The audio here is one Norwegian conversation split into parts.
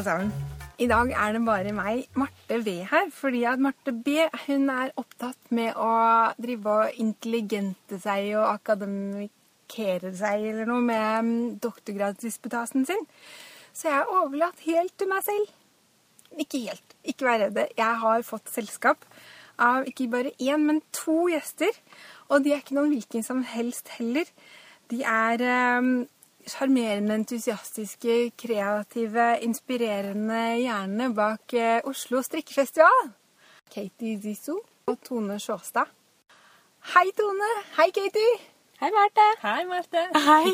Alle sammen. I dag er det bare meg, Marte V, her. Fordi at Marte B hun er opptatt med å drive og intelligente seg og akademikere seg eller noe med doktorgradsdisputasen sin. Så jeg er overlatt helt til meg selv. Ikke helt. Ikke vær redde. Jeg har fått selskap av ikke bare én, men to gjester. Og de er ikke noen hvilken som helst heller. De er eh, sjarmerende, entusiastiske, kreative, inspirerende hjernene bak eh, Oslo strikkefestival. Katie Zizzo og Tone Sjåstad. Hei, Tone. Hei, Katie. Hei, Marte. Hei, Marte. Hei.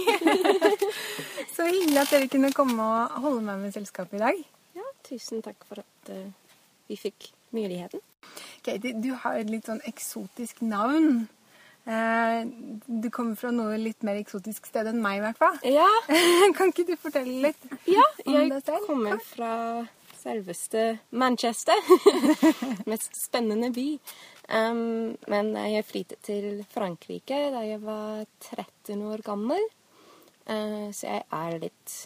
Så hyggelig at dere kunne komme og holde meg med selskapet i dag. Ja, tusen takk for at uh, vi fikk muligheten. Katie, du har et litt sånn eksotisk navn. Eh, du kommer fra noe litt mer eksotisk sted enn meg, i hvert fall. Ja. kan ikke du fortelle litt ja, om deg selv? Ja, jeg kommer fra selveste Manchester. Mest spennende by. Um, men jeg flyttet til Frankrike da jeg var 13 år gammel. Uh, så jeg er litt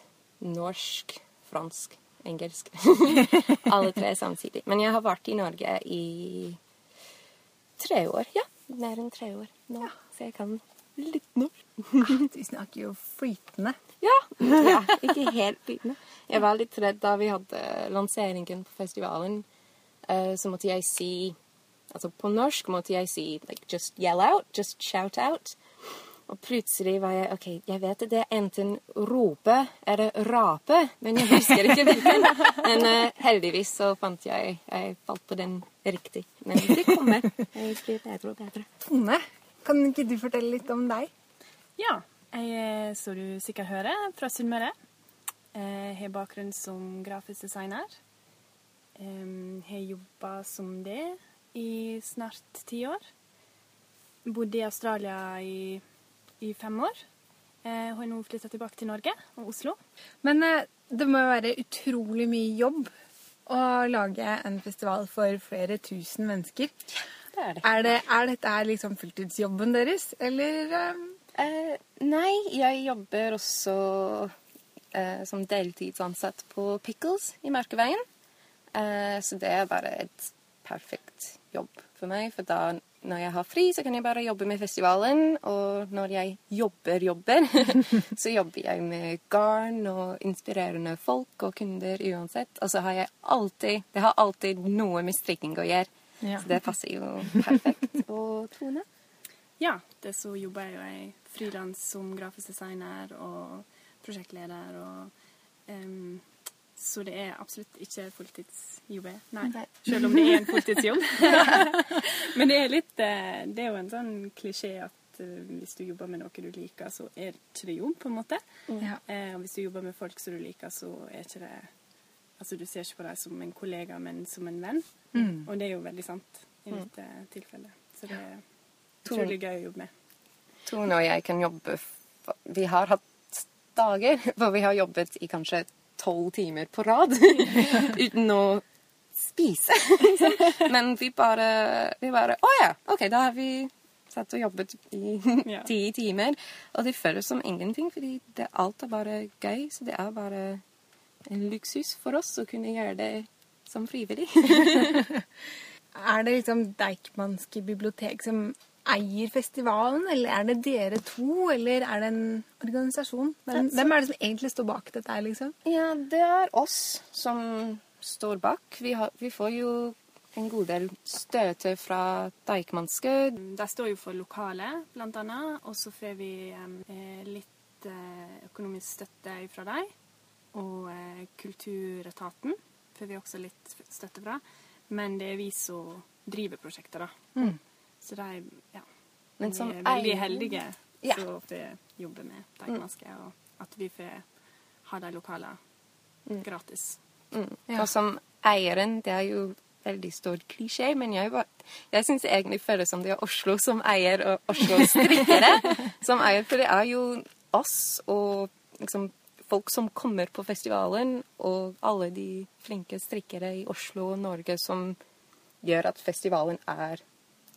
norsk, fransk, engelsk. Alle tre samtidig. Men jeg har vært i Norge i tre år. Ja, mer enn tre år nå. Ja. Så jeg kan litt norsk. ah, du snakker jo flytende. Ja. ja. Ikke helt flytende. Jeg var litt redd da vi hadde lanseringen på festivalen. Uh, så måtte jeg si Altså på norsk måtte jeg si like, just yell out, just shout out. Og plutselig var jeg OK, jeg vet det er enten rope eller rape, men jeg husker ikke hvilken. Men uh, heldigvis så fant jeg Jeg falt på den riktig. Men det kommer. Jeg blir bedre og bedre. Tone, kan ikke du fortelle litt om deg? Ja. Jeg er, som du sikkert hører, fra Sunnmøre. Jeg har bakgrunn som grafisk designer. Jeg har jobba som det i snart ti år. Bodde i Australia i i fem år. Jeg har nå flytta tilbake til Norge og Oslo. Men eh, det må jo være utrolig mye jobb å lage en festival for flere tusen mennesker. Det er det. Er, det, er dette liksom fulltidsjobben deres, eller? Um... Eh, nei, jeg jobber også eh, som deltidsansatt på Pickles i Mørkeveien. Eh, så det er bare et perfekt jobb for meg, for da når jeg har fri, så kan jeg bare jobbe med festivalen. Og når jeg jobber, jobber, så jobber jeg med garn og inspirerende folk og kunder uansett. Og så har jeg alltid Det har alltid noe med strikking å gjøre. Ja. Så det passer jo perfekt. Og Tone? Ja, det så jobber jeg jo jeg frilans som grafisk designer og prosjektleder og um, så det er absolutt ikke fulltidsjobb. Nei. Nei. Selv om det er en fulltidsjobb. Men det er litt eh, Det er jo en sånn klisjé at eh, hvis du jobber med noe du liker, så er det ikke det jobb, på en måte. Ja. Eh, og hvis du jobber med folk som du liker, så er ikke det Altså, du ser ikke på dem som en kollega, men som en venn. Mm. Og det er jo veldig sant i dette mm. tilfellet. Så det er utrolig gøy å jobbe med. Tone og jeg kan jobbe Vi har hatt dager hvor vi har jobbet i kanskje tolv timer på rad uten å spise. Men vi bare, vi bare Å ja, OK, da har vi satt og jobbet i ti timer. Og det føles som ingenting, fordi det, alt er bare gøy. Så det er bare en luksus for oss å kunne gjøre det som frivillig. er det liksom Deichmanske bibliotek som eier festivalen, eller er det dere to, eller er det en organisasjon? Hvem, hvem er det som egentlig står bak dette her, liksom? Ja, det er oss som står bak. Vi, har, vi får jo en god del støtte fra Deichmanske. De står jo for lokale, blant annet. Og så får vi eh, litt eh, økonomisk støtte fra dem. Og eh, Kulturetaten får vi også litt støtte fra. Men det er vi som driver prosjektet, da. Mm. Så de ja, Men som er veldig heldige ja. som får jobbe med dagmaske, mm. og at vi får ha de lokale mm. gratis. Mm. Ja. Og som eieren, det er jo veldig stor klisjé, men jeg, jeg syns egentlig føles som det er Oslo som eier, og Oslo strikkere som eier. For det er jo oss og liksom folk som kommer på festivalen, og alle de flinke strikkere i Oslo og Norge som gjør at festivalen er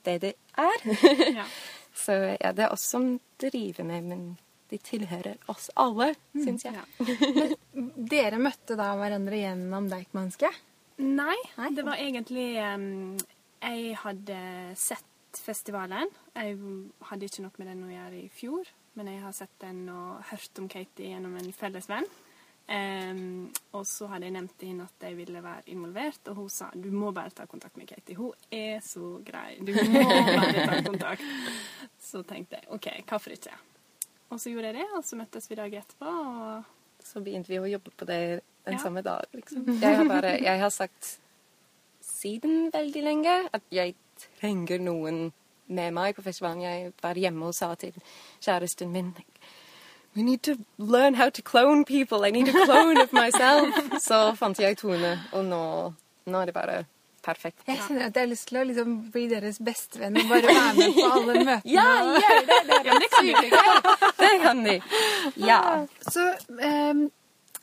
det det er. Ja. Så ja, det er oss som driver med, men de tilhører oss alle, syns jeg. Ja. Dere møtte da hverandre gjennom Deichmanske? Nei, Nei? det var egentlig um, Jeg hadde sett festivalen. Jeg hadde ikke noe med den å gjøre i fjor, men jeg har sett den og hørt om Katie gjennom en felles venn. Em, og så hadde jeg nevnt til henne at jeg ville være involvert, og hun sa du må bare ta kontakt med Katie. Hun er så grei. Du må bare ta kontakt. Så tenkte jeg OK, hvorfor ikke? Og så gjorde jeg det, og så møttes vi dagen etterpå. og Så begynte vi å jobbe på det den Ja. samme dag, liksom. Jeg har bare Jeg har sagt siden veldig lenge at jeg trenger noen med meg på festivalen. Jeg var hjemme og sa til kjæresten min We need to learn how to clone people. I need a clone of myself. Så fant jeg Tone, og nå, nå er det bare perfekt. Jeg kjenner at jeg har lyst til å liksom bli deres bestevenn og bare være med på alle møtene. Ja, gjør det! Det, det kan de. Det kan de. Ja. Så um,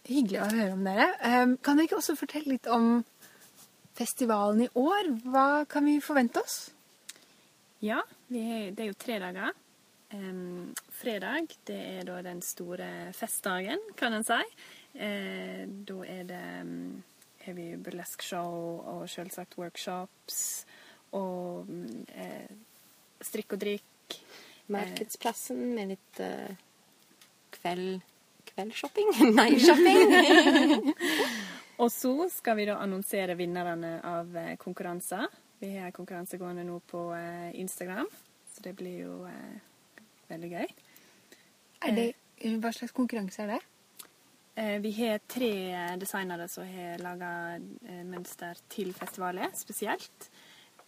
hyggelig å høre om dere. Um, kan dere ikke også fortelle litt om festivalen i år? Hva kan vi forvente oss? Ja, vi det er jo tre dager. Em, fredag det er da den store festdagen, kan en si. Eh, da er det um, har vi burlesque-show og selvsagt workshops og eh, strikk og drikk. Markedsplassen med litt uh, kveld... Kveldsshopping? Nei, shopping! Og så skal vi da annonsere vinnerne av eh, konkurranser. Vi har konkurranse gående nå på eh, Instagram, så det blir jo eh, veldig gøy. Det, hva slags konkurranse er det? Eh, Vi har tre designere som har laga mønster til festivalet spesielt.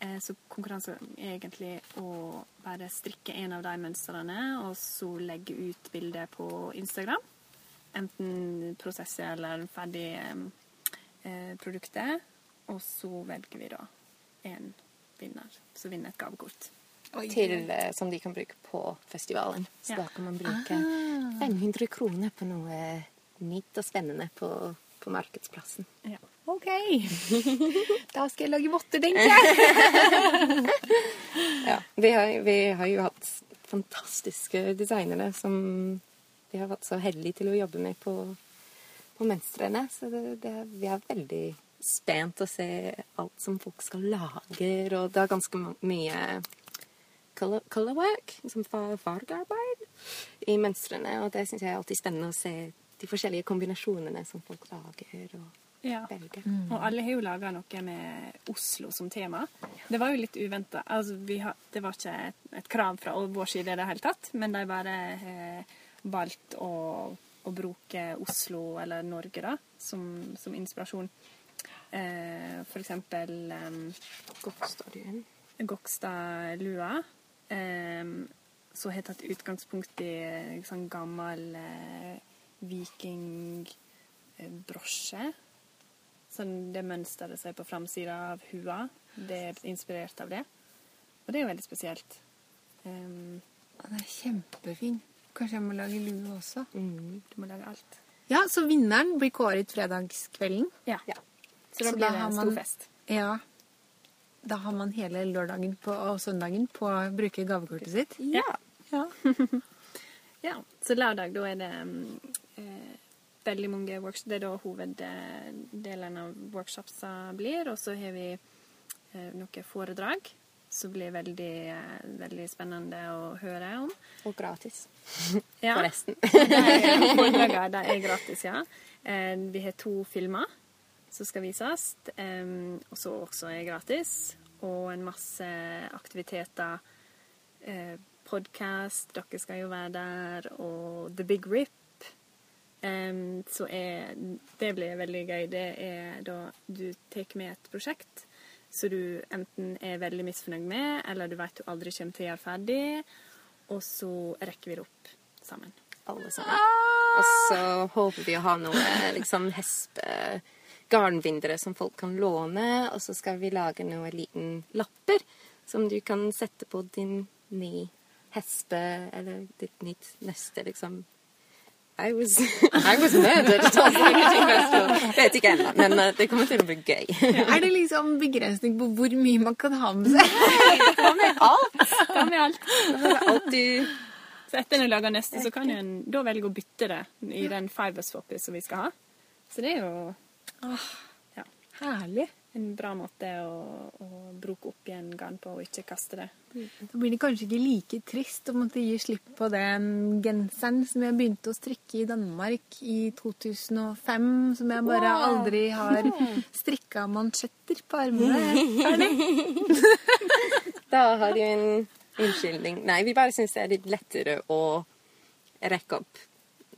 Eh, Så konkurransen er egentlig å bare strikke en av de mønstrene og så legge ut bildet på Instagram. Enten prosesset eller ferdig eh, produktet. Og så velger vi da en vinner som vinner et gavekort. Til, eh, som de kan bruke på festivalen. Så Ja. da kan man bruke 500 kroner på noe nytt og spennende på, på markedsplassen. Ja. Ok. Da skal jeg lage votter, tenker jeg. Ja, vi, har, vi har jo hatt fantastiske designere som vi har vært så heldige til å jobbe med på, på mønstrene. Så det, det, vi er veldig spent å se alt som folk skal lage. Og det er ganske mye color, color liksom fa- fargearbeid, i mønstrene. Og det syns jeg er alltid spennende å se de forskjellige kombinasjonene som folk lager og Ja. velger. Og alle har jo laga noe med Oslo som tema. Det var jo litt uventa. Altså, det var ikke et, et krav fra vår side i det hele tatt, men de bare har valgt å, å bruke Oslo, eller Norge, da, som, som inspirasjon. Eh, for eksempel eh. Gokstad-lua, eh, har har tatt utgangspunkt i en sånn gammel eh, vikingbrosje. Sånn det mønsteret som er på framsida av hua, det er inspirert av det. Og det er jo veldig spesielt. Um, Den er kjempefin. Kanskje jeg må lage lue også. Mm. du må lage alt. Ja, så vinneren blir kåret fredagskvelden. Ja. Ja. Så da Så blir da det en man- stor fest. Ja. Da har man hele lørdagen på, og søndagen på å bruke gavekortet sitt. Ja. Ja. Ja, så lørdag da er det eh, veldig mange workshops. Det er da hoveddelen av workshopsa blir. Og så har vi eh, noen foredrag som blir veldig, eh, veldig spennende å høre om. Og gratis. Ja, Forresten. de foredragene er gratis, ja. Eh, vi har to filmer som skal vises, Um, og så også er gratis. Og en masse aktiviteter. Uh, Podkast, dere skal jo være der, og The Big Rip. Um, så er Det blir veldig gøy. Det er da du tar med et prosjekt som du enten er veldig misfornøyd med, eller du vet du aldri kommer til å gjøre ferdig, og så rekker vi det opp sammen. alle sammen. Og så håper vi å ha noe liksom hespe garnvindere som folk kan låne, og så skal vi lage noen liten lapper som du kan sette på din ny hespe, eller ditt nytt neste, liksom. I was, I was murdered. Vet ikke ennå, men eh, det kommer til å bli gøy. Er det liksom begrensning på hvor mye man kan ha med seg? Det med alt. Ta med alt. Alt du Så etter en du lager neste, så kan du da velge å bytte det i den fiber-swappet som vi skal ha. Så det er jo ja, Herlig. en bra måte å, å bruke opp igjen garn på, og ikke kaste det. Da blir det kanskje ikke like trist å måtte gi slipp på den genseren som jeg begynte å strikke i Danmark i 2005, som jeg bare Wow. aldri har strikka mansjetter på armene. Da har de en unnskyldning. Nei, vi bare syns det er litt lettere å rekke opp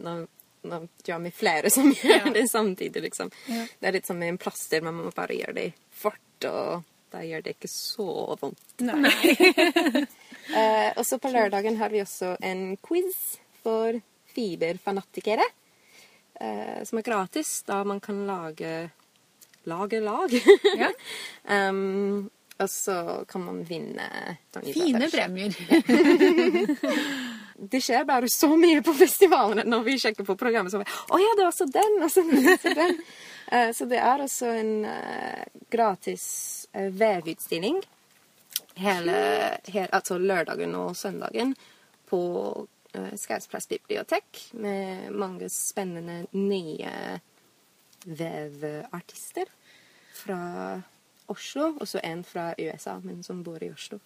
når, når gjøre med flere som gjør det samtidig, liksom. Det er litt som med en plaster, man må bare gjøre det fort, og da gjør det ikke så vondt. Eh, og så på lørdagen har vi også en quiz for fiberfanatikere. Eh, som er gratis, da man kan lage lage lag. Ja. um, og så kan man vinne Fine premier. Det skjer bare så mye på festivalene når vi sjekker på programmet. Så oh, ja, det er også den! Og så, så, den. Eh, så det er også en eh, gratis uh, vevutstilling hele, hele, altså lørdagen og søndagen på uh, Skausplass bibliotek med mange spennende nye vevartister fra Oslo, og så en fra USA, men som bor i Oslo.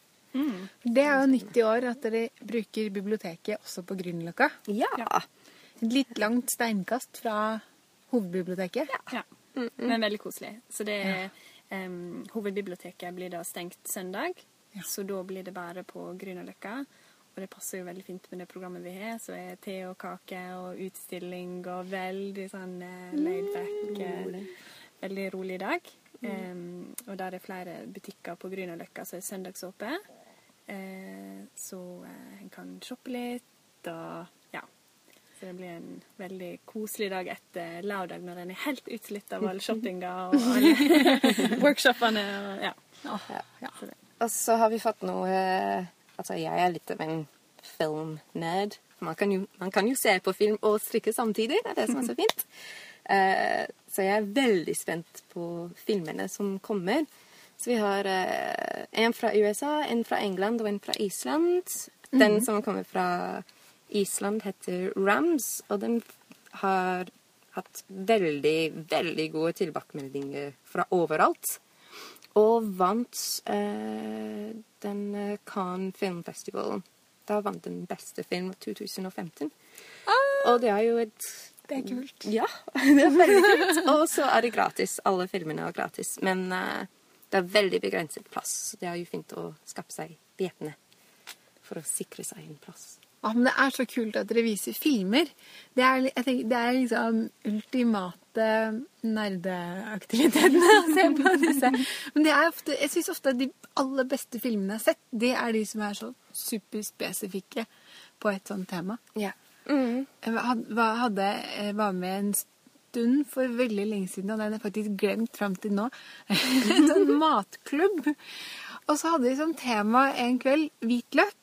Det er jo nytt i år at dere bruker biblioteket også på Grünerløkka. Ja! Et litt langt steinkast fra hovedbiblioteket. Ja. Men veldig koselig. Så det er um, Hovedbiblioteket blir da stengt søndag, Ja. så da blir det bare på Grünerløkka. Og det passer jo veldig fint med det programmet vi har, så er te og kake og utstilling og veldig sånn eh, laid back eh, Veldig rolig dag. Em, og der er flere butikker på Grünerløkka som er søndagsåpne. Eh, så eh, en kan shoppe litt og ja. Så det blir en veldig koselig dag etter lørdag når en er helt utslitt av all shoppinga og alle workshopene. Og, ja. Ja. Så. Og så har vi fått noe Altså, jeg er litt av en filmnerd. Man kan, jo, man kan jo se på film og strikke samtidig. Det er det som er så fint. Eh, så jeg er veldig spent på filmene som kommer. Så vi har eh, en fra USA, en fra England og en fra Island. Den som kommer fra Island, heter Rams, og den har hatt veldig, veldig gode tilbakemeldinger fra overalt. Og vant eh, den Cannes Cannes filmfestivalen. Da vant den beste film 2015. Og det er jo et Det er kult. Ja, det er veldig kult. Og så er det gratis. Alle filmene er gratis. Men eh, det er veldig begrenset plass. Så det er jo fint å skaffe seg billettene for å sikre seg en plass. Ja, men det er så kult at dere viser filmer. Det er, tenker, det er liksom ultimate nerdeaktiviteten å se på disse. Men det ofte, jeg syns ofte at de aller beste filmene jeg har sett, det er de som er så superspesifikke på et sånt tema. Ja. Mm. Jeg var- hadde, var med en stund for veldig lenge siden, og den er faktisk glemt fram til nå. En sånn matklubb. Og så hadde vi som tema en kveld hvitløk.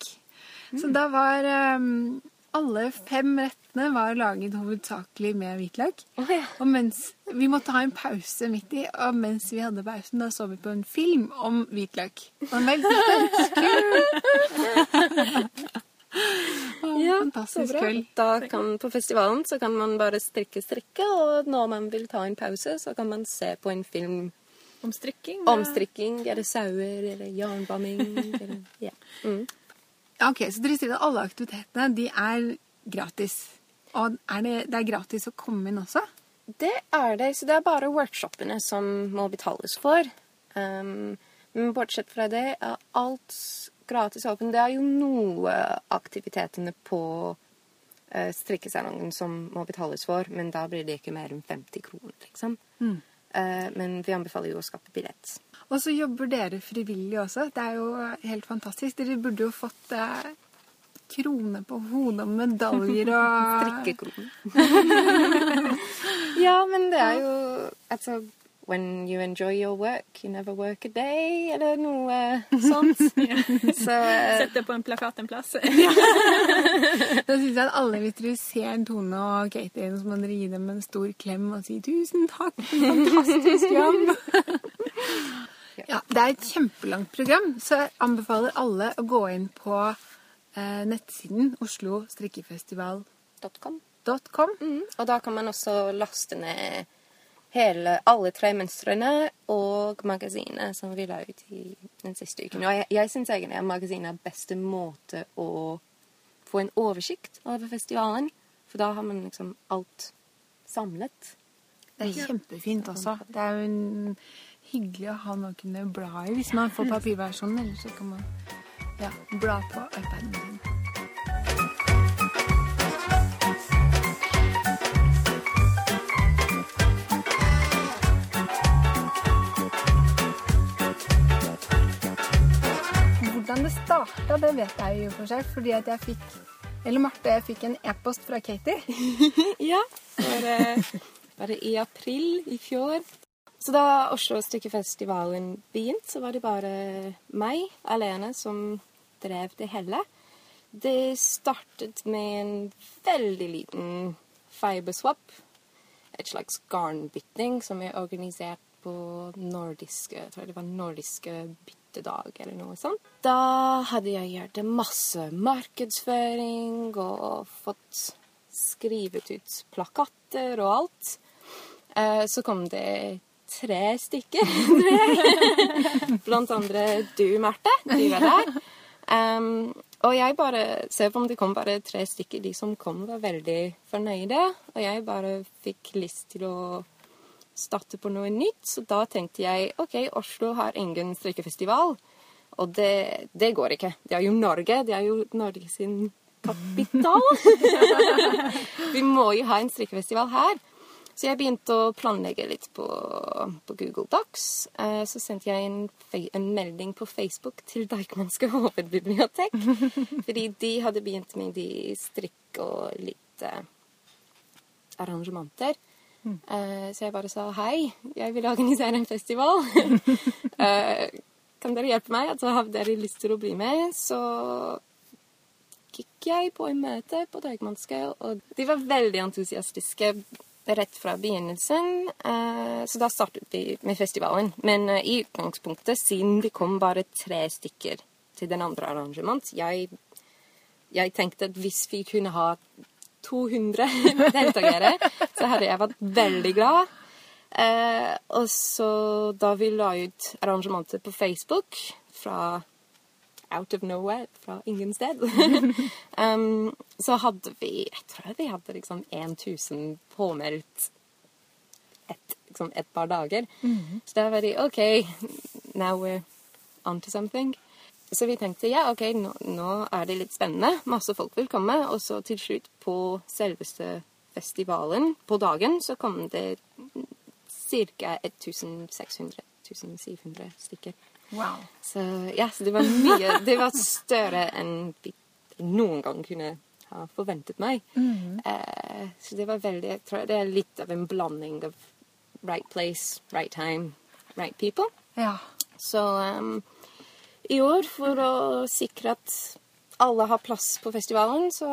Så da var um, alle fem rettene var laget hovedsakelig med hvitløk. Oh, ja. Og mens vi måtte ha en pause midt i, og mens vi hadde pausen, da så vi på en film om hvitløk. Og Det var. Ja, fantastisk kveld. Da kan, på festivalen så kan man bare strikke, strikke, og når man vil ta en pause, så kan man se på en film Om strikking. om strikking, eller sauer, eller jarnbamming. eller, ja. Mm. Ja, Ok, Så dere sier at alle aktivitetene de er gratis. Og er det, det er gratis å komme inn også? Det er det, så det er bare workshopene som må betales for. Um, men bortsett fra det er alt gratis åpen. Det er jo noe aktivitetene på uh, strikkesalongen som må betales for, men da blir det ikke mer enn 50 kroner, liksom. Eh, men vi anbefaler jo å skaffe billett. Og så jobber dere frivillig også. Det er jo helt fantastisk. Dere burde jo fått eh, krone på hodet og medaljer og Strikkekroner. ja, men det er jo Altså When you enjoy your work, you never work a day, eller noe sånt. Så uh... Sett det på en plakat en plass. Da syns jeg at alle hvis dere ser Tone og Katie, så må dere gi dem en stor klem og si 'tusen takk for en fantastisk jobb'. Ja, Det er et kjempelangt program, så jeg anbefaler alle å gå inn på eh, nettsiden oslo-strikkefestival.com. Mm. Og da kan man også laste ned hele, alle tre mønstrene og magasinet som vi la ut i den siste uken. Og jeg, jeg syns egentlig at magasinet er beste måte å få en oversikt over festivalen. For da har man liksom alt samlet. Det er kjempefint også. Det er jo en, hyggelig å ha noe å kunne bla i hvis man får papirversjonen. Eller så kan man ja, bla på iPaden sin. Hvordan det starta, det vet jeg jo for seg, fordi at jeg fikk Eller Marte, jeg fikk en e-post fra Katie. ja. Bare, bare i april i fjor. Så da Oslo Stykkefestivalen begynte, så var det bare meg alene som drev det hele. Det startet med en veldig liten fiberswap. Et slags garnbytting som er organisert på nordiske Jeg tror det var nordiske byttedag eller noe sånt. Da hadde jeg gjort masse markedsføring og fått skrevet ut plakater og alt. Eh, så kom det tre stykker. Blant andre du, Marte. Du var der. Og jeg bare ser på om det kom bare tre stykker. De som kom, var veldig fornøyde. Og jeg bare fikk lyst til å starte på noe nytt. Så da tenkte jeg OK, Oslo har ingen strikkefestival. Og det, det går ikke. Det er jo Norge. Det er jo Norge sin kapital. Vi må jo ha en strikkefestival her. Så jeg begynte å planlegge litt på, på Google Docs. Eh, så sendte jeg en, en, melding på Facebook til Deichmanske hovedbibliotek. fordi de hadde begynt med de strikk og litt eh, arrangementer. Eh, så jeg bare sa hei, jeg vil organisere en festival. eh, kan dere hjelpe meg? Altså, har dere lyst til å bli med? Så gikk jeg på en møte på Deichmanske, og de var veldig entusiastiske rett fra begynnelsen. Eh, så da startet vi med festivalen. Men eh, i utgangspunktet, siden det kom bare tre stykker til den andre arrangement, jeg, jeg tenkte at hvis vi kunne ha 200 deltakere, så hadde jeg vært veldig glad. Eh, og så da vi la ut arrangementet på Facebook fra out of nowhere, fra ingen sted. um, så hadde vi Jeg tror vi hadde liksom 1000 påmeldt et, liksom et par dager. Mm -hmm. Så da var de OK, now we're on to something. Så vi tenkte ja, OK, nå, nå, er det litt spennende. Masse folk vil komme. Og så til slutt, på selveste festivalen, på dagen, så kom det ca. 1600-1700 stykker. Wow. Så ja, så det var mye Det var større enn vi noen gang kunne ha forventet meg. Mm. Uh, så det var veldig Jeg tror det er litt av en blanding av right place, right time, right people. Ja. Så um, i år, for å sikre at alle har plass på festivalen, så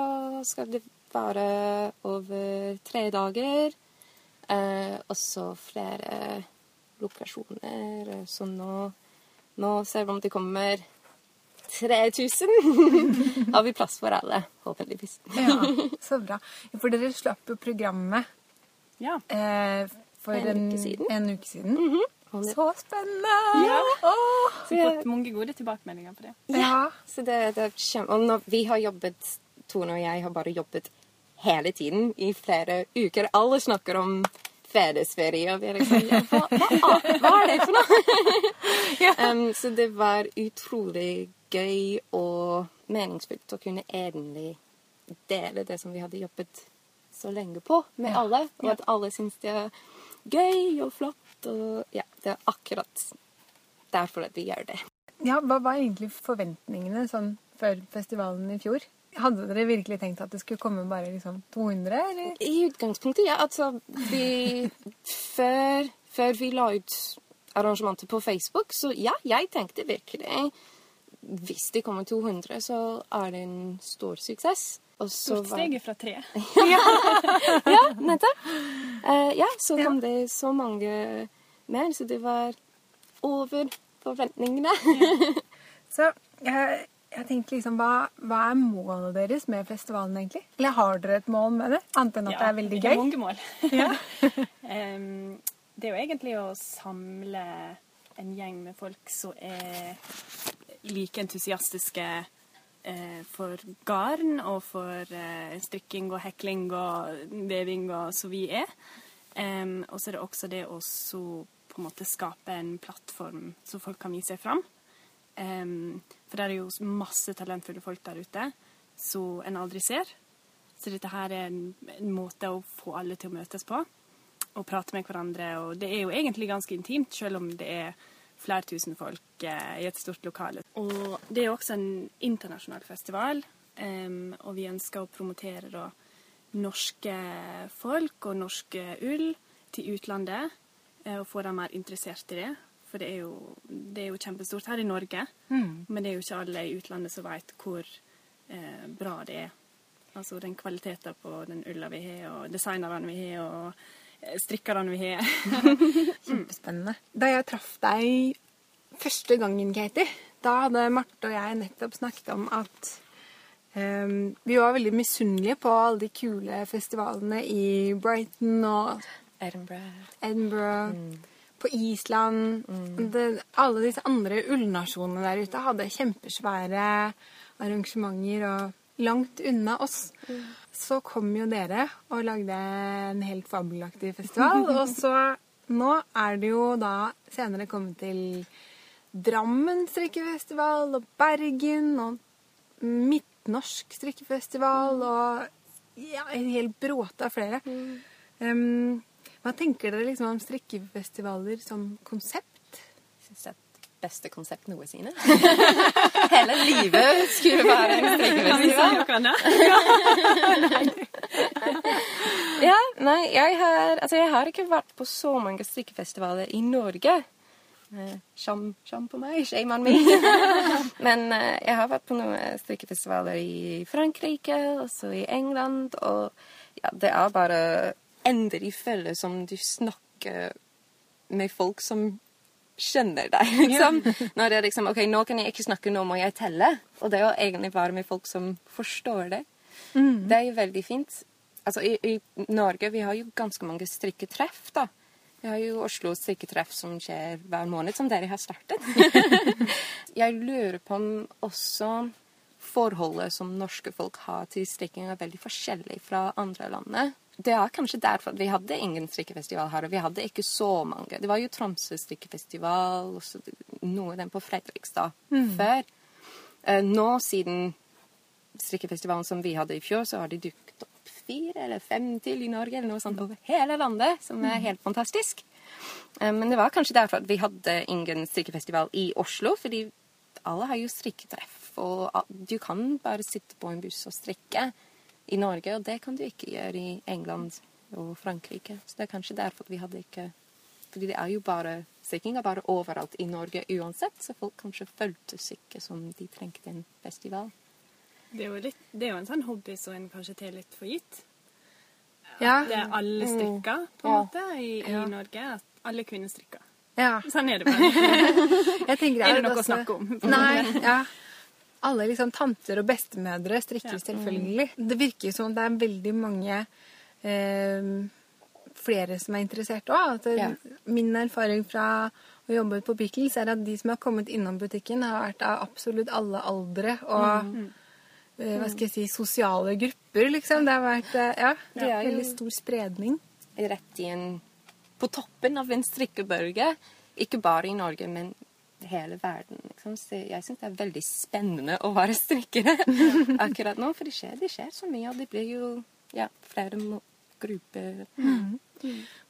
skal det være over tre dager. Uh, og så flere lokasjoner. Så nå nå ser vi om det kommer 3000. har vi plass for alle, håpeligvis. ja, Så bra. For dere slapp jo programmet ja. eh, for en, en, uke siden. En uke siden. Mm -hmm. Så spennende! Ja. Oh. Så vi har fått mange gode tilbakemeldinger på det. Ja, så det, det kjem... Og når vi har jobbet, Tone og jeg har bare jobbet hele tiden i flere uker. Alle snakker om fedresferie, og vi er liksom ja, hva, hva, hva, er det for noe? ja. um, så det var utrolig gøy og meningsfullt å kunne egentlig dele det som vi hadde jobbet så lenge på med ja. alle, og at alle syns det er gøy og flott. Og ja, det er akkurat derfor at vi gjør det. Ja, Hva var egentlig forventningene sånn før festivalen i fjor? Hadde dere virkelig tenkt at det skulle komme bare liksom 200, eller? I utgangspunktet, ja. Altså, vi før, før, vi la ut arrangementet på Facebook, så ja, jeg tenkte virkelig Hvis det kommer 200, så er det en stor suksess. Stort steg fra tre. ja, ja nettopp. Uh, ja, så kom ja. det så mange mer, så det var over forventningene. så jeg jeg tenkte liksom, hva, hva er målet deres med festivalen, egentlig? Eller har dere et mål med det? Annet enn at det er veldig vi har mange mål. Ja. Det er jo egentlig å samle en gjeng med folk som er like entusiastiske eh, for garn og for eh, strikking og hekling og veving og som vi er. Og så er det også det å så på en måte skape en plattform så folk kan vise seg fram. Em, for det er jo masse talentfulle folk der ute som en aldri ser. Så dette her er en, en måte å få alle til å møtes på og prate med hverandre. Og det er jo egentlig ganske intimt, selv om det er flere tusen folk eh, i et stort lokale. Og det er også en internasjonal festival, um, og vi ønsker å promotere da norske folk og norske ull til utlandet, eh, og få dem mer interessert i det. For det er jo, det er jo kjempestort her i Norge, men det er jo ikke alle i utlandet som vet hvor eh, bra det er. Altså den kvaliteten på den ulla vi har, og designerne vi har, og eh, strikkerne vi har. Kjempespennende. Da jeg traff deg første gangen, Katie, da hadde Marte og jeg nettopp snakket om at um, vi var veldig misunnelige på alle de kule festivalene i Brighton og Edinburgh. Edinburgh, på Island det, Alle disse andre ullnasjonene der ute hadde kjempesvære arrangementer og langt unna oss. Så kom jo dere og lagde en helt fabelaktig festival. og så nå er det jo da senere kommet til Drammen strikkefestival og Bergen og Midtnorsk strikkefestival og ja, en hel bråte av flere. Um, hva tenker dere liksom om strikkefestivaler som konsept? Jeg syns det er et beste konsept noensinne. Hele livet skulle være en strikkefestival. Ja, nei, jeg har, altså jeg har ikke vært på så mange strikkefestivaler i Norge. Eh, skam på meg, shame on me. Men eh, jeg har vært på noen strikkefestivaler i Frankrike, også i England, og ja, det er bare endelig føle som du snakker med folk som skjønner deg, liksom. Når det er liksom OK, nå kan jeg ikke snakke, nå må jeg telle. Og det er jo egentlig bare med folk som forstår det, det er jo veldig fint. Altså, i, I Norge vi har jo ganske mange strikketreff, da. Vi har jo Oslo strikketreff som skjer hver måned, som dere har startet. jeg lurer på om også forholdet som norske folk har til strikking, er veldig forskjellig fra andre landet. Det er kanskje derfor vi hadde ingen strikkefestival her, og vi hadde ikke så mange. Det var jo Tromsø strikkefestival, og så noe av dem på Fredrikstad før. Eh, nå, siden strikkefestivalen som vi hadde i fjor, så har de dukket opp fire eller fem til i Norge, eller noe sånt over hele landet, som er helt fantastisk. Eh, Men det var kanskje derfor at vi hadde ingen strikkefestival i Oslo, fordi alle har jo strikketreff, og du kan bare sitte på en buss og strikke i Norge, og det kan du ikke gjøre i England og Frankrike. Så det er kanskje derfor vi hadde ikke Fordi det er jo bare strikking er bare overalt i Norge uansett, så folk kanskje føltes ikke som de trengte en festival. Det er, jo litt, det er jo en sånn hobby som en kanskje tar litt for gitt. Ja. Det er alle strikker, på en Ja. måte, i, i Norge. At alle kvinner strikker. ja. Sånn er det bare. Er det noe noe å snakke om? Nei, ja. Alle liksom tanter og bestemødre strikker Ja. selvfølgelig. Det virker som det er veldig mange eh, flere som er interessert òg. Ja. Min erfaring fra å jobbe på Pickles er at de som har kommet innom butikken, har vært av absolutt alle aldre og eh, hva skal jeg si, sosiale grupper, liksom. Det har vært eh, ja, Det er veldig stor spredning. Rett i en På toppen av en strikkebølge. Ikke bare i Norge, men hele verden. Liksom. Så jeg syns det er veldig spennende å være strikkere akkurat nå, for det skjer, det skjer så mye, og det blir jo ja, flere grupper.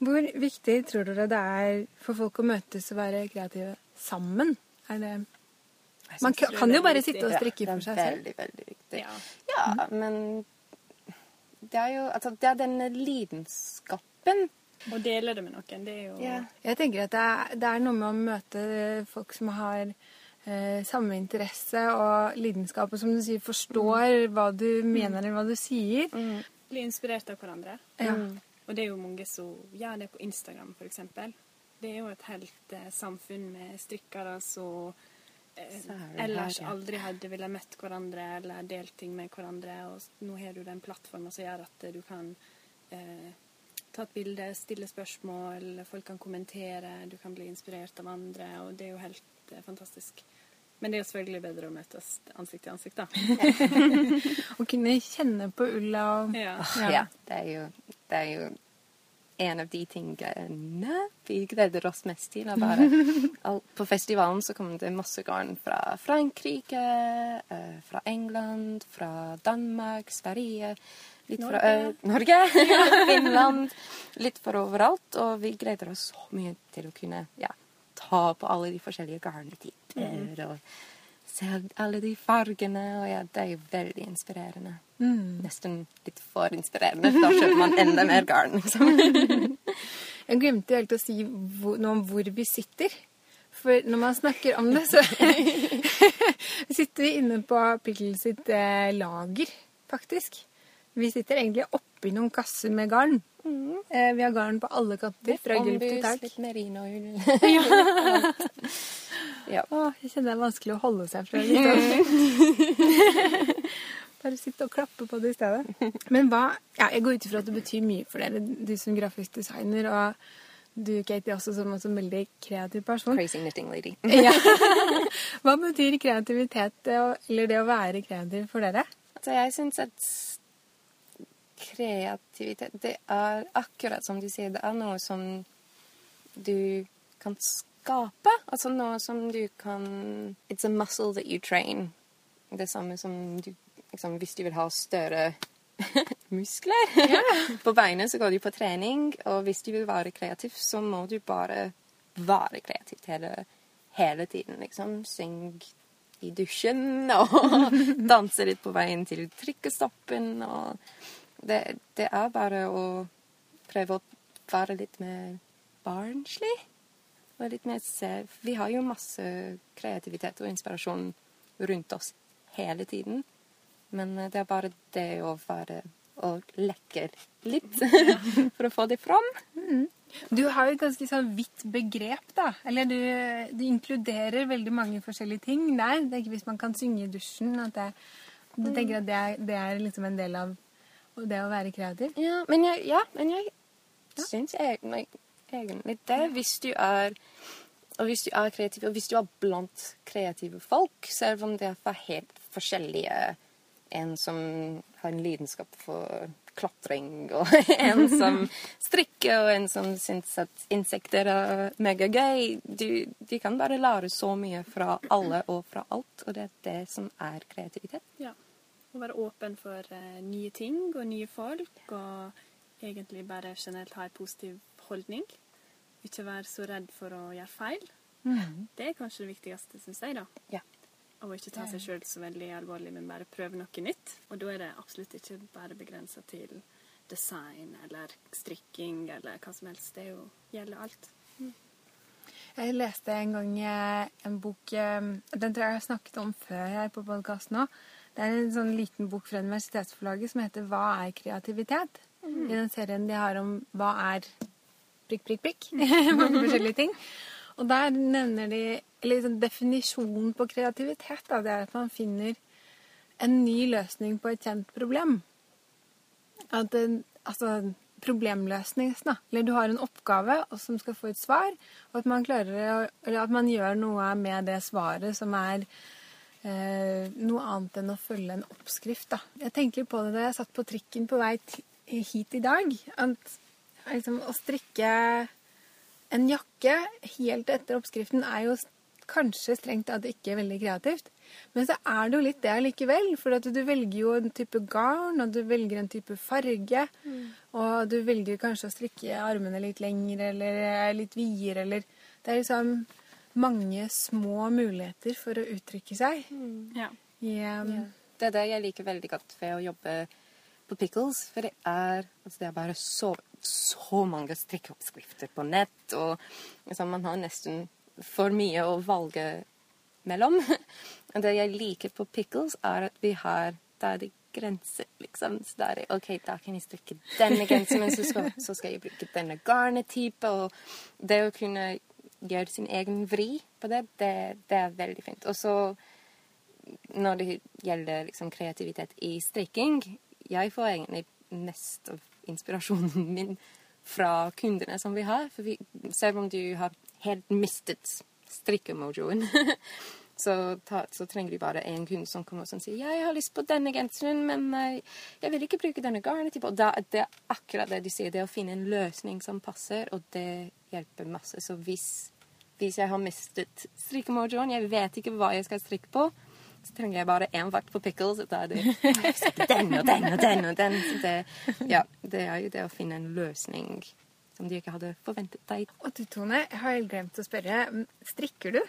Hvor viktig tror dere det er for folk å møtes og være kreative sammen? Er det Man kan, kan jo bare viktig. sitte og strikke Ja, for seg det er selv. veldig, veldig viktig. Ja. Ja, men det er jo altså, det er denne lidenskapen. Å dele det med noen, det er jo Jeg tenker at det er, det er noe med å møte folk som har eh, samme interesse og lidenskap, og som du sier, forstår hva du mener eller hva du sier. bli inspirert av hverandre. Ja. Og det er jo mange som gjør det på Instagram, f.eks. Det er jo et helt eh, samfunn med strikkere som eh, ellers her, ja. aldri hadde ville møtt hverandre eller delt ting med hverandre. Og nå har du den plattformen som gjør at du kan eh, ta et bilde, stille spørsmål, folk kan kommentere, du kan bli inspirert av andre, og det er jo helt eh, fantastisk. Men det er jo selvfølgelig bedre å møtes ansikt til ansikt, da. Å kunne kjenne på ulla og Ja. Ja. det er jo, det er jo en av de tingene vi gleder oss mest til. å Bare, på festivalen så kommer det masse garn fra Frankrike, eh, fra England, fra Danmark, Sverige, litt fra Ø- Norge, Finland. Litt fra overalt. Og vi gleder oss så mye til å kunne ja, ta på alle de forskjellige garntyper og se alle de fargene. Og ja, det er jo veldig inspirerende. Nesten litt for inspirerende, for da kjøper man enda mer garn. Liksom. Jeg glemte helt å si noe om hvor vi sitter. For når man snakker om det, så sitter vi inne på Pickles sitt eh, lager, faktisk. Vi sitter egentlig oppi noen kasser med garn. Eh, vi har garn på alle kanter, fra gulv til tak. litt merinoull. ja. Åh, jeg kjenner det er vanskelig å holde seg fra litt Bare sitte og klappe på det i stedet. Men hva ja, Jeg går ut ifra at det betyr mye for dere, du som grafisk designer, og du, Katie, også som, en veldig kreativ person. Crazy knitting lady. Ja. Hva betyr kreativitet, eller det å være kreativ for dere? Så jeg syns at kreativitet Det er akkurat som du sier, det er noe som du kan skape. Altså noe som du kan It's a muscle that you train. Det samme som du liksom, Hvis du vil ha større muskler på beinet, så går du på trening. Og hvis du vil være kreativ, så må du bare være kreativ hele, hele tiden, liksom. Syng i dusjen og danse litt på veien til trikkestoppen. Og det, det er bare å prøve å være litt mer barnslig. Og litt mer se Vi har jo masse kreativitet og inspirasjon rundt oss hele tiden. Men eh, det er bare det å være og lekke litt for å få det fram. Du har jo et ganske sånn vidt begrep, da. Eller du, du inkluderer veldig mange forskjellige ting der. Det er ikke hvis man kan synge i dusjen at det, Du tenker at det er, det er liksom en del av det å være kreativ? Ja, men jeg, ja, men jeg syns egentlig, det. Hvis du er og hvis du er kreativ, og hvis du er blant kreative folk, selv om det er fra helt forskjellige En som har en lidenskap for klatring, og en som strikker, og en som syns at insekter er megagøy. Du, du kan bare lære så mye fra alle og fra alt, og det er det som er kreativitet. Ja. Å være åpen for uh, nye ting og nye folk, og egentlig bare generelt ha en positiv holdning. Ikke være så redd for å gjøre feil. Det er kanskje det viktigste, syns jeg, da. Ja. Og ikke ta seg sjøl så veldig alvorlig, men bare prøve noe nytt. Og da er det absolutt ikke bare begrensa til design eller strikking eller hva som helst. Det er jo, gjelder alt. Jeg leste en gang eh, en bok eh, Den tror jeg jeg har snakket om før her på podkasten òg. Det er en sånn liten bok fra universitetsforlaget som heter 'Hva er kreativitet?' I den serien de har om hva er prikk, prikk, prikk. Mange forskjellige ting. Og der nevner de eller liksom definisjonen på kreativitet. Da, det er at man finner en ny løsning på et kjent problem. At altså problemløsning, da. Eller du har en oppgave som skal få et svar, og at man klarer at man gjør noe med det svaret som er noe annet enn å følge en oppskrift. Da. Jeg tenker på det da jeg satt på trikken på vei hit i dag. At liksom, å strikke en jakke helt etter oppskriften er jo kanskje strengt tatt ikke veldig kreativt. Men så er det jo litt det likevel. For at du velger jo en type garn, og du velger en type farge. Og du velger kanskje å strikke armene litt lengre eller eh, litt videre, eller Det er liksom mange små muligheter for å uttrykke seg. Ja. Yeah. Yeah. Det er det jeg liker veldig godt ved å jobbe på Pickles. For det er, altså det er bare så, så mange strikkeoppskrifter på nett. Og liksom, man har nesten for mye å valge mellom. Og det jeg liker på Pickles, er at vi har der er det grenser, liksom. Så da er det OK, da kan jeg strikke denne genseren, så skal, så skal jeg bruke denne garnetype. Og det å kunne gjør sin egen vri på det, det, det er veldig fint. Og så når det gjelder liksom, kreativitet i strikking, jeg får egentlig mest av inspirasjonen min fra kundene som vi har. For vi, selv om du har helt mistet strikkemojoen, så, så trenger du bare en kunde som kommer og sier 'Jeg har lyst på denne genseren, men jeg, jeg vil ikke bruke denne garnet.' Og da, det er akkurat det du sier, det å finne en løsning som passer, og det hjelper masse. Så hvis, hvis jeg har mistet strikkemojoen, jeg vet ikke hva jeg skal strikke på, så trenger jeg bare én vakt på pickles, og da er det den og den og den og den. Så det, ja, det er jo det å finne en løsning som de ikke hadde forventet deg. Og du, Tone, jeg har helt glemt å spørre. Strikker du?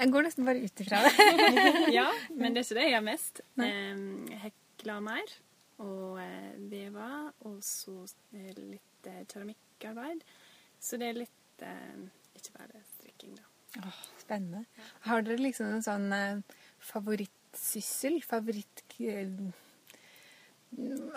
Jeg går nesten bare ut ifra det. ja, men det er ikke det jeg gjør mest. Um, hekla mer og uh, veva, og så litt uh, keramikkarbeid. Så det er litt uh, Ikke bare strikking, da. Åh, spennende. Har dere liksom en sånn eh, favorittsyssel? Favoritt...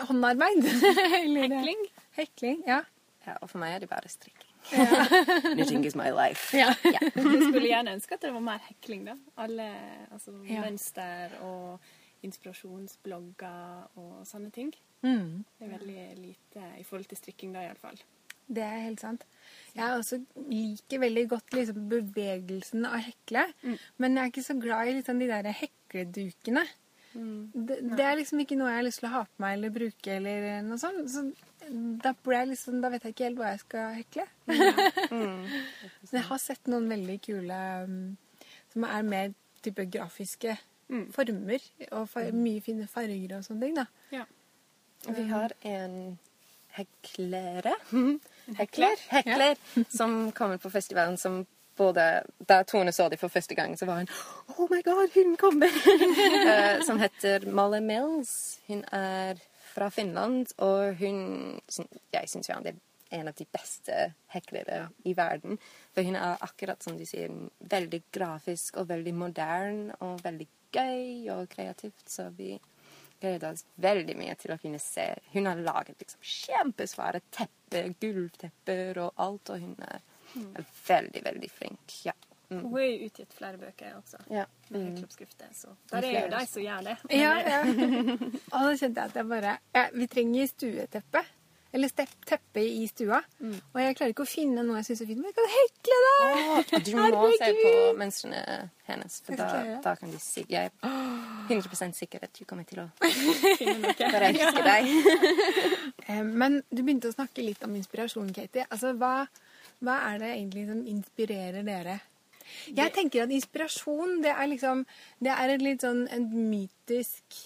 Håndarbeid? Hekling. Hekling, ja. ja. Og for meg er det bare strikking. Ja. Knitting is my life. Ja. ja. Jeg skulle gjerne ønske at det var mer hekling, da. Alle altså, ja. mønster og inspirasjonsblogger og sånne ting. Mm. Det er veldig lite i forhold til strikking da, iallfall. Det er helt sant. Jeg også liker veldig godt liksom, bevegelsen av hekle, mm. men jeg er ikke så glad i liksom, de der hekledukene. Mm. Det, det, er liksom ikke noe jeg har lyst til å ha på meg eller bruke eller noe sånt. Så da, liksom, da vet jeg ikke helt hva jeg skal hekle. Mm. jeg har sett noen veldig kule um, som er mer type grafiske mm. former og far mye fine farger og sånne ting, da. Ja. Vi har en heklere Hekler? Hekler ja. som kommer på festivalen som både Da Tone så dem for første gang, så var hun Oh my God, hun kommer! uh, som heter Molly Mills. Hun er fra Finland, og hun Jeg syns hun er en av de beste heklere i verden. For hun er akkurat som du sier, veldig grafisk og veldig moderne og veldig gøy og kreativt. Så vi gleder oss veldig mye til å kunne se. Hun har laget liksom kjempesvære tepper, gulvtepper og alt, og hun er, mm. er veldig, veldig flink. Ja. Mm. Hun har jo utgitt flere bøker også, ja. med mm. hekkeoppskrifter, så der er jo de som gjør det. Ja, ja. og da kjente jeg at jeg bare ja, Vi trenger stueteppe. Eller teppe i stua. Mm. Og jeg klarer ikke å finne noe jeg syns er fint. Men jeg kan hekle det! Oh, du må se på mønstrene hennes, for da, da, kan du si Jeg er 100% sikker at du kommer til å forelske deg. Eh, men du begynte å snakke litt om inspirasjon, Katie. Altså, hva, hva er det egentlig som inspirerer dere? Jeg tenker at inspirasjon, det er liksom Det er et litt sånn en mytisk,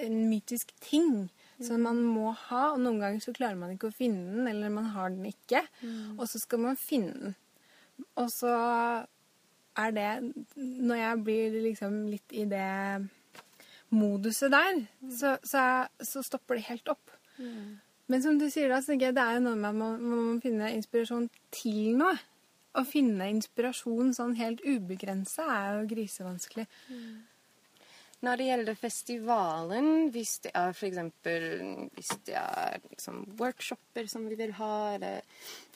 en mytisk ting som man må ha. Og noen ganger så klarer man ikke å finne den, eller man har den ikke. Mm. Og så skal man finne den. Og så er det Når jeg blir liksom litt i det moduset der, mm. så, så, så, stopper det helt opp. Mm. Men som du sier da, så tenker jeg det er jo noe med at man, man må finne inspirasjon til noe. Å finne inspirasjon sånn helt ubegrensa er jo grisevanskelig. Mm. Når det gjelder festivalen, hvis det er f.eks. hvis det er liksom, workshoper som vi vil ha, eller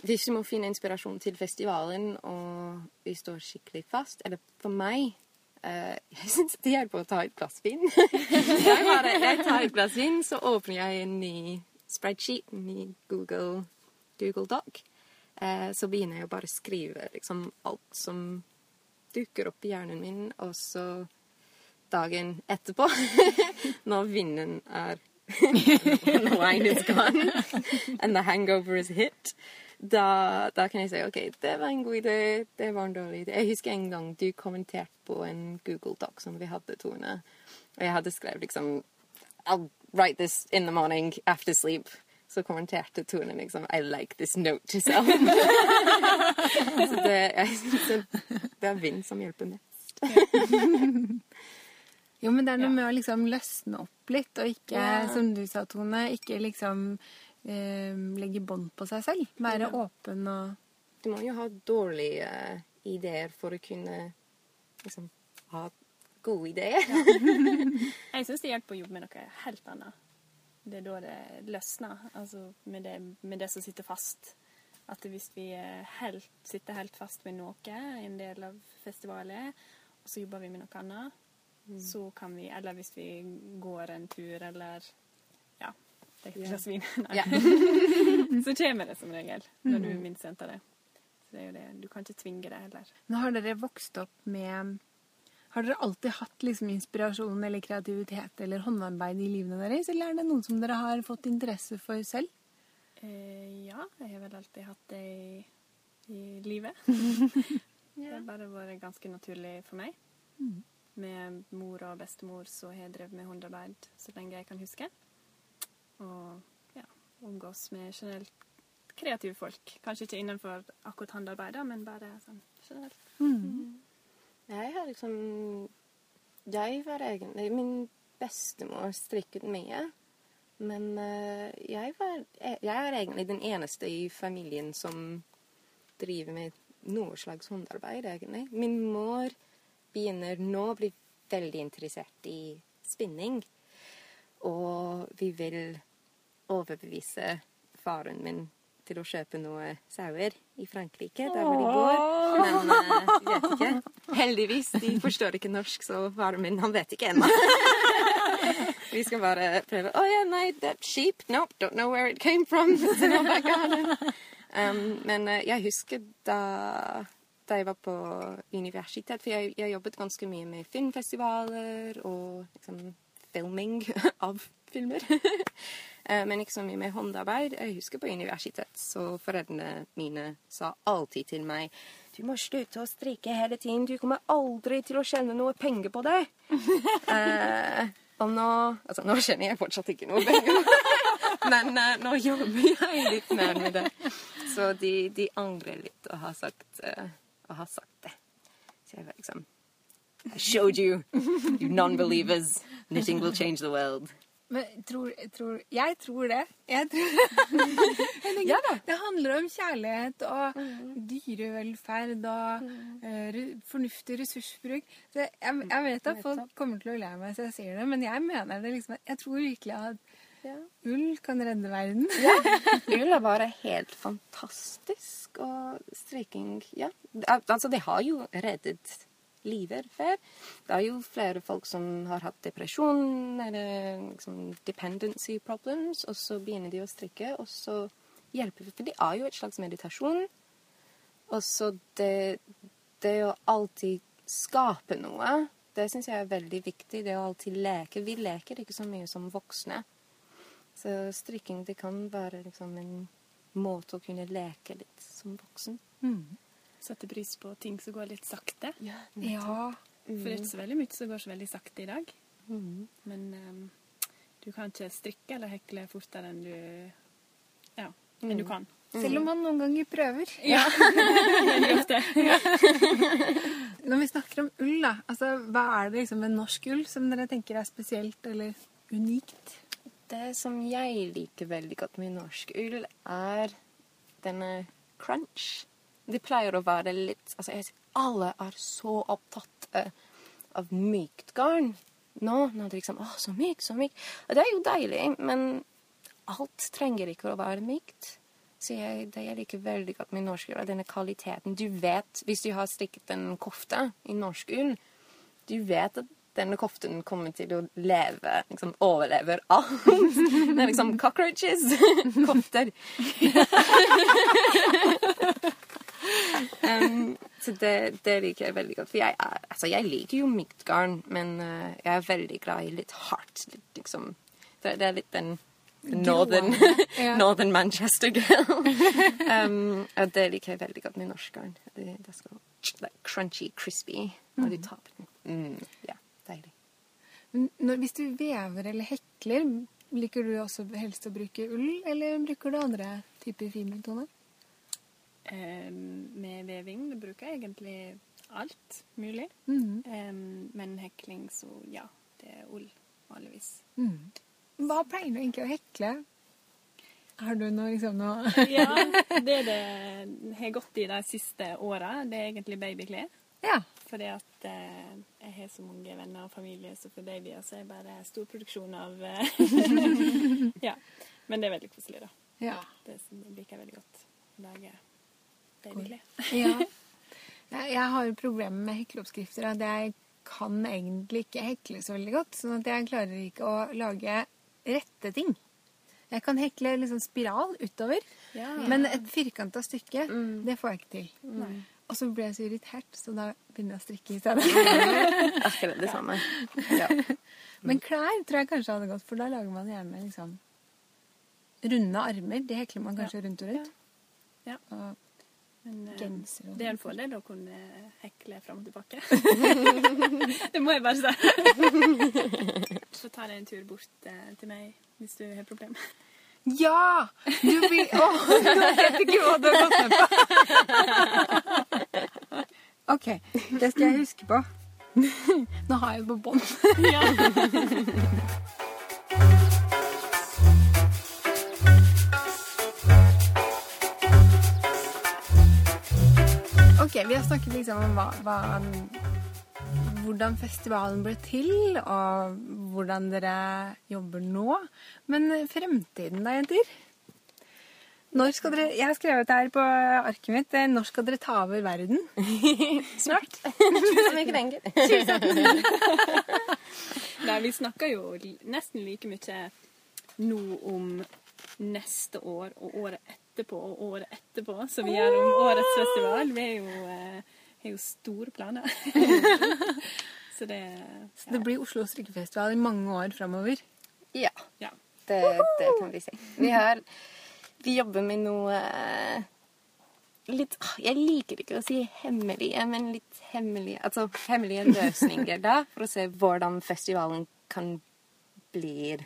hvis vi må finne inspirasjon til festivalen, og vi står skikkelig fast Eller for meg eh, Jeg syns det hjelper å ta et glass vin. jeg, jeg, tar et glass vin, så åpner jeg en ny spreadsheet, en ny Google, Google Doc. Eh, så begynner jeg å bare skrive liksom, alt som dukker opp i hjernen min, og så dagen etterpå, når vinden er The wine is gone and the hangover is hit. Da, da, kan jeg si OK, det var en god idé, det var en dårlig idé. Jeg husker en gang du kommenterte på en Google Doc som vi hadde, Tone. Og jeg hadde skrevet liksom I'll write this in the morning after sleep. Så kommenterte Tone liksom I like this note to self. Så det, jeg synes det er vind som hjelper mest. Jo, men det er noe ja. med å liksom løsne opp litt, og ikke, ja. som du sa, Tone, ikke liksom eh, legge bånd på seg selv. Være ja. åpen og Du må jo ha dårlige uh, ideer for å kunne liksom ha gode ideer. Jeg syns det hjelper å jobbe med noe helt annet. Det er da det løsner, altså med det, med det som sitter fast. At hvis vi er helt, sitter helt fast med noe, en del av festivalet, og så jobber vi med noe annet, så kan vi Eller hvis vi går en tur, eller Ja. Det er et glass vin. Ja. så kommer det som regel når du minst venter det. Så det er jo det. Du kan ikke tvinge det heller. Nå har dere vokst opp med Har dere alltid hatt liksom inspirasjon eller kreativitet eller håndarbeid i livene deres, eller er det noen som dere har fått interesse for selv? Eh, ja, jeg har vel alltid hatt det i, i livet. Det har bare vært ganske naturlig for meg. Med mor og bestemor så har jeg drevet med håndarbeid så lenge jeg kan huske. Og ja, omgås med generelt kreative folk. Kanskje ikke innenfor akkurat håndarbeid, men bare sånn generelt. Jeg har liksom Jeg var egentlig Min bestemor strikket mye. Men eh, jeg, var, jeg er egentlig den eneste i familien som driver med noe slags håndarbeid, egentlig. Min mor begynner nå å bli veldig interessert i spinning. Og vi vil overbevise faren min til å kjøpe noe sauer i Frankrike, der hvor de går. Men eh, vi vet ikke. Heldigvis, de forstår ikke norsk, så faren min, han vet ikke ennå. vi skal bare prøve. Å ja, nei, that sheep, nope, don't know where it came from. Um, men eh, jeg husker da, da jeg var på universitet, for jeg, jeg jobbet ganske mye med filmfestivaler og liksom filming av filmer. Eh, Men ikke så mye med håndarbeid. Jeg husker på universitet, så foreldrene mine sa alltid til meg du må slutte å strikke hele tiden. Du kommer aldri til å tjene noe penger på det. eh, og nå Altså, nå kjenner jeg fortsatt ikke noe penger, men eh, nå jobber jeg litt mer med det. Så de, de angrer litt og har sagt, eh, og har sagt det. Så jeg var liksom I showed you, you non-believers. Knitting will change the world. Men tror, tror, jeg tror det. Jeg tror. Jeg Ja. Det handler om kjærlighet og dyrevelferd og eh, fornuftig ressursbruk. Jeg, jeg vet at folk kommer til å le meg hvis jeg sier det, men jeg mener det liksom Jeg tror virkelig at Ja. ull kan redde verden. Ull er bare helt fantastisk, og striking Ja. Altså, det har jo reddet livet før. Det er jo flere folk som har hatt depresjon eller liksom dependency problems, og så begynner de å strikke, og så hjelper vi. For det er jo et slags meditasjon. Og så det, det å alltid skape noe, det syns jeg er veldig viktig. Det å alltid leke. Vi leker ikke så mye som voksne. Så strikking det kan være liksom en måte å kunne leke litt som voksen. Sette pris på ting som går litt sakte. Ja. For det er ikke så veldig mye som går så veldig sakte i dag. Mm. Men um, du kan ikke strikke eller hekle fortere enn du Ja, enn du kan. Selv om man noen ganger prøver. Ja, veldig ofte. Når vi snakker om ull, da, altså, hva er det liksom med norsk ull som dere tenker er spesielt eller unikt? Det som jeg liker veldig godt med norsk ull, er denne crunch. Det pleier å være litt Altså, jeg, alle er så opptatt uh, av mykt garn nå. Når det liksom Å, så mykt, så mykt. Og det er jo deilig, men alt trenger ikke å være mykt. Så jeg, det jeg liker veldig godt med norsk ull, er denne kvaliteten. Du vet, hvis du har strikket en kofte i norsk ull, du vet at denne koften kommer til å leve, liksom overlever alt. Det er liksom cockroaches. Kofter. um, så det, det liker jeg veldig godt. For jeg, er, altså jeg liker jo mykt garn, men uh, jeg er veldig glad i litt hardt. Litt, liksom, det, det er litt den Northern, Ja. Northern Manchester girl. um, og det liker jeg veldig godt med norsk garn. Det, det skal er crunchy, crispy når du tar på den. Mm, ja, deilig. Når, hvis du vever eller hekler, liker du også helst å bruke ull, eller bruker du andre typer frimetoner? Eh, med veving det bruker jeg egentlig alt mulig. Mm. Eh, men hekling, så ja, det er ull vanligvis. Hva pleier du egentlig å hekle? Har du noe liksom noe Ja, det det har gått i de siste åra, det er egentlig babyklær. Ja. Fordi at eh, jeg har så mange venner og familie som for babyer, så jeg bare stor produksjon av eh, Ja. Men det er veldig koselig, da. ja. Det liker jeg veldig godt. lage babyklær. Ja. Jeg, jeg har problemer med hekleoppskrifter. At jeg kan egentlig ikke hekle så veldig godt. Sånn at jeg klarer ikke å lage rette ting. Jeg kan hekle liksom spiral utover, Ja. men et firkanta stykke, det får jeg ikke til. Nei. Og så blir jeg så irritert, så da begynner jeg å strikke i stedet. Akkurat det samme. Ja. Men klær tror jeg kanskje hadde gått, for da lager man gjerne liksom runde armer. Det hekler man kanskje rundt og rundt. Ja. Og Men eh, genser og det er en fordel å kunne hekle fram og tilbake. det må jeg bare si. Så tar jeg en tur bort eh, til meg hvis du har problemer. Ja! Du blir Å, nå vet jeg ikke hva du har gått med på. OK, det skal jeg huske på. Nå har jeg det på bånd. OK, vi har snakket liksom om hva, hva, hvordan festivalen ble til, og hvordan dere jobber nå. Men fremtiden da, jenter? Når skal dere, jeg har skrevet her på arket mitt eh, når skal dere ta over verden? Snart. Som ikke lenger. Nei, vi snakker jo nesten like mye nå om neste år og året etterpå og året etterpå som vi gjør om årets festival. Vi har jo, eh, jo store planer. Så det Så det blir Oslo strikkefestival i mange år framover. Ja, Ja. det, det kan vi si. Vi, har, vi jobber med noe eh, litt ah, Jeg liker ikke å si hemmelige, men litt hemmelige Altså hemmelige løsninger, da, for å se hvordan festivalen kan bli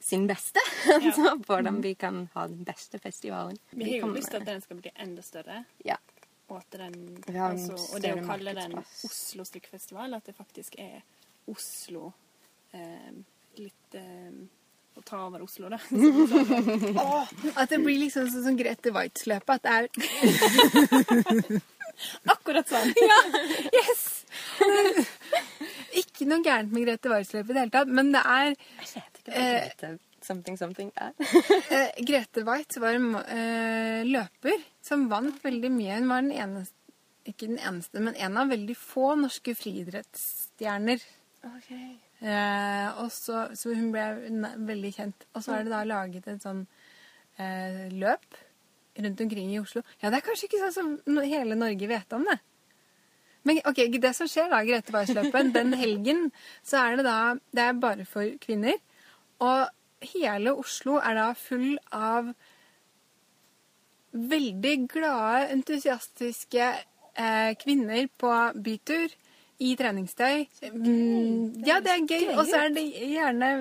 sin beste. altså hvordan vi kan ha den beste festivalen. Vi har jo lyst til at den skal bli enda større. Ja. Og, den, altså, og det å kalle den. Oslo Stykkfestival, at det faktisk er Oslo eh, Litt eh, Å ta over Oslo, da. At det blir liksom sånn som Grete Waitz-løpet. At det er Akkurat sånn! ja! Yes! Ikke noe gærent med Grete Waitz-løpet i det hele tatt, men det er Jeg vet ikke hva det. Something, something er. eh, Grete Waitz var en eh, løper som vant veldig mye. Hun var den eneste ikke den eneste, men en av veldig få norske friidrettsstjerner. Eh, og så, så hun ble veldig kjent. Og så er det da laget et sånn eh, løp rundt omkring i Oslo. Ja, det er kanskje ikke sånn som hele Norge vet om det. Men ok, det som skjer da, Grete Waitz-løpet, den helgen, så er det da Det er bare for kvinner. Og hele Oslo er da full av veldig glade, entusiastiske eh, kvinner på bytur i treningstøy. Mm, ja, det er gøy. Og så er det gjerne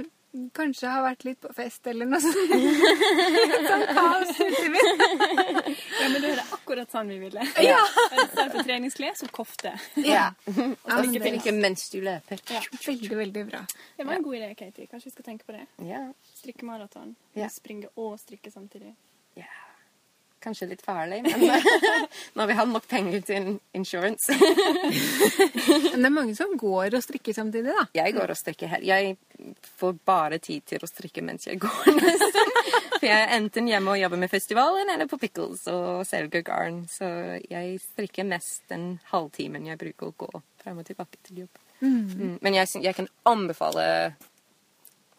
Kanskje har vært litt på fest eller noe sånt. Litt sånn kaos uti min. Ja, men det er akkurat sånn vi ville. Ja. I stedet for treningsklær, så kofte. Ja. Og Strikke mens du løper. veldig, veldig bra. Det var en god idé, Katie. Kanskje vi skal tenke på det. Ja. Strikke maraton. Ja. Springe og strikke samtidig. Ja. Kanskje litt farlig, men når vi har nok penger til insurance. Men det er mange som går og strikker samtidig, da. Jeg går og strikker her. Jeg får bare tid til å strikke mens jeg går, nesten. For jeg er enten hjemme og jobber med festivalen eller på Pickles og selger garn. Så jeg strikker mest den halvtimen jeg bruker å gå frem og tilbake til jobb. Mm. Men jeg, jeg kan anbefale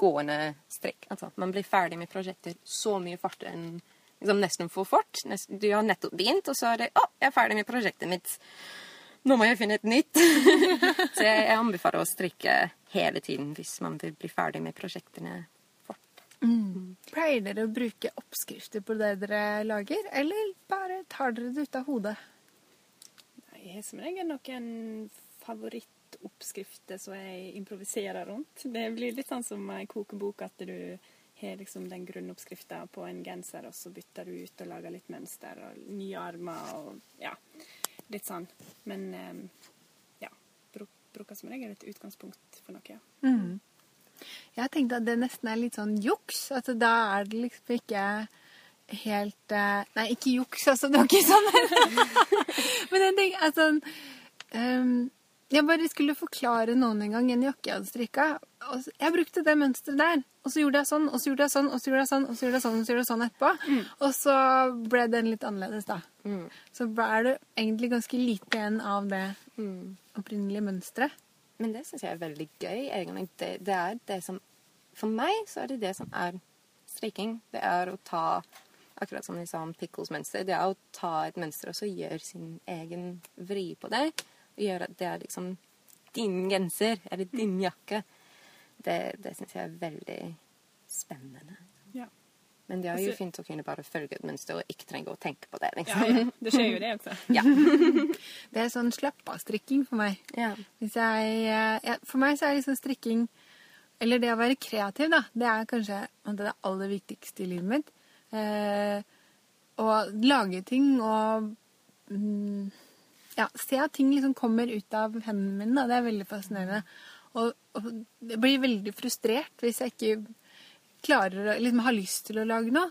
gående strikk. Altså, man blir ferdig med prosjekter så mye fortere enn liksom nesten for fort. Du har nettopp begynt, og så er det 'Å, jeg er ferdig med prosjektet mitt'. Nå må jeg finne et nytt. så jeg, jeg anbefaler å strikke hele tiden hvis man vil bli ferdig med prosjektene fort. Pleier dere å bruke oppskrifter på det dere lager, eller bare tar dere det ut av hodet? Jeg har som regel noen favorittoppskrifter som jeg improviserer rundt. Det blir litt sånn som ei kokebok at du har liksom den grunnoppskrifta på en genser, og så bytter du ut og lager litt mønster og nye armer og ja, litt sånn. Men eh, ja, bruker som regel et utgangspunkt for noe. Ja. Jeg tenkte at det nesten er litt sånn juks. At da er det liksom ikke helt eh, Nei, ikke juks, altså. Det var ikke sånn. Men jeg tenker altså um, jeg bare skulle forklare noen en gang en jakke jeg hadde strikka. Jeg brukte det mønsteret der. Og så gjorde jeg sånn, og så gjorde jeg sånn, og så gjorde jeg sånn, og så gjorde jeg sånn, og så gjorde jeg sånn etterpå. Og så ble den litt annerledes, da. Så er det egentlig ganske lite igjen av det opprinnelige mønsteret. Men det syns jeg er veldig gøy. egentlig. Det, det er det som For meg så er det det som er striking. Det er å ta Akkurat som de sa om pickles-mønster. Det er å ta et mønster og så gjøre sin egen vri på det. Og gjøre at det er liksom din genser eller din jakke. Det, det syns jeg er veldig spennende. Ja. Men det er jo Altså- fint å kunne bare følge et mønster og ikke trenge å tenke på det. Liksom. ja. Det skjer jo det også. Ja. Det er sånn slapp-av-strikking for meg. ja. Hvis jeg, eh, for meg så er liksom strikking Eller det å være kreativ, da. Det er kanskje det aller viktigste i livet mitt. Eh, å lage ting og mm, ja, se at ting liksom kommer ut av hendene mine. Da. Det er veldig fascinerende. Og, og jeg blir veldig frustrert hvis jeg ikke klarer å liksom har lyst til å lage noe.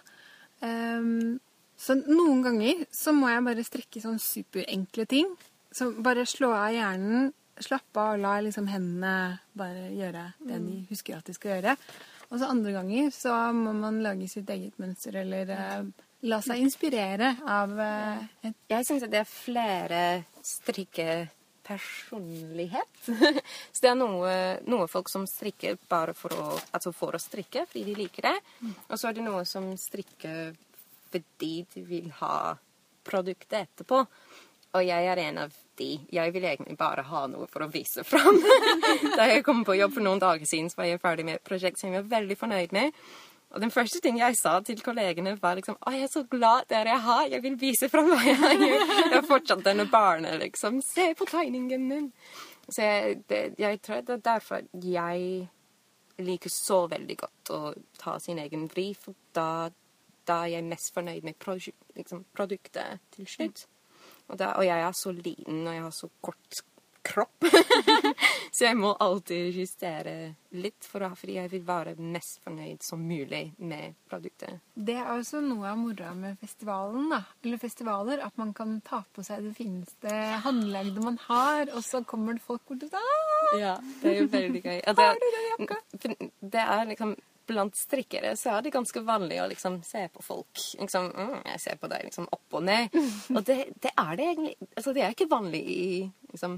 Um, så noen ganger så må jeg bare strekke sånn superenkle ting. Så bare slå av hjernen, slappe av og la liksom hendene bare gjøre det de husker at de skal gjøre. Og så andre ganger så må man lage sitt eget mønster eller uh, la seg inspirere av uh, et Jeg syns det er flere strikkepersonlighet. så det er noe, noe folk som strikker bare for å, altså for å strikke, fordi de liker det. Og så er det noe som strikker fordi de vil ha produktet etterpå. Og jeg er en av de. Jeg vil egentlig bare ha noe for å vise fram. da jeg kom på jobb for noen dager siden, så var jeg ferdig med et prosjekt som jeg var veldig fornøyd med. Og den første ting jeg sa til kollegene, var liksom Å, jeg er så glad dere er her. Jeg vil vise fram hva jeg har gjort. Jeg har fortsatt denne barnet, liksom. Se på tegningen min. Så jeg, det, jeg tror det er derfor jeg liker så veldig godt å ta sin egen vri, for da, da er jeg mest fornøyd med produ liksom, produktet til slutt. Og, da, og jeg er så liten, og jeg har så kort kropp. så jeg må alltid justere litt, for, å- fordi jeg vil være mest fornøyd som mulig med produktet. Det er også noe av moroa med festivalen, da. Eller festivaler. At man kan ta på seg det fineste håndlagde man har, og så kommer det folk bort og sier! Ja, det er jo veldig gøy. Det, Har du den jakka? det er liksom Blant strikkere så er det ganske vanlig å liksom se på folk. Liksom, mm, jeg ser på deg liksom opp og ned. Og det, det er det egentlig Altså, det er ikke vanlig i liksom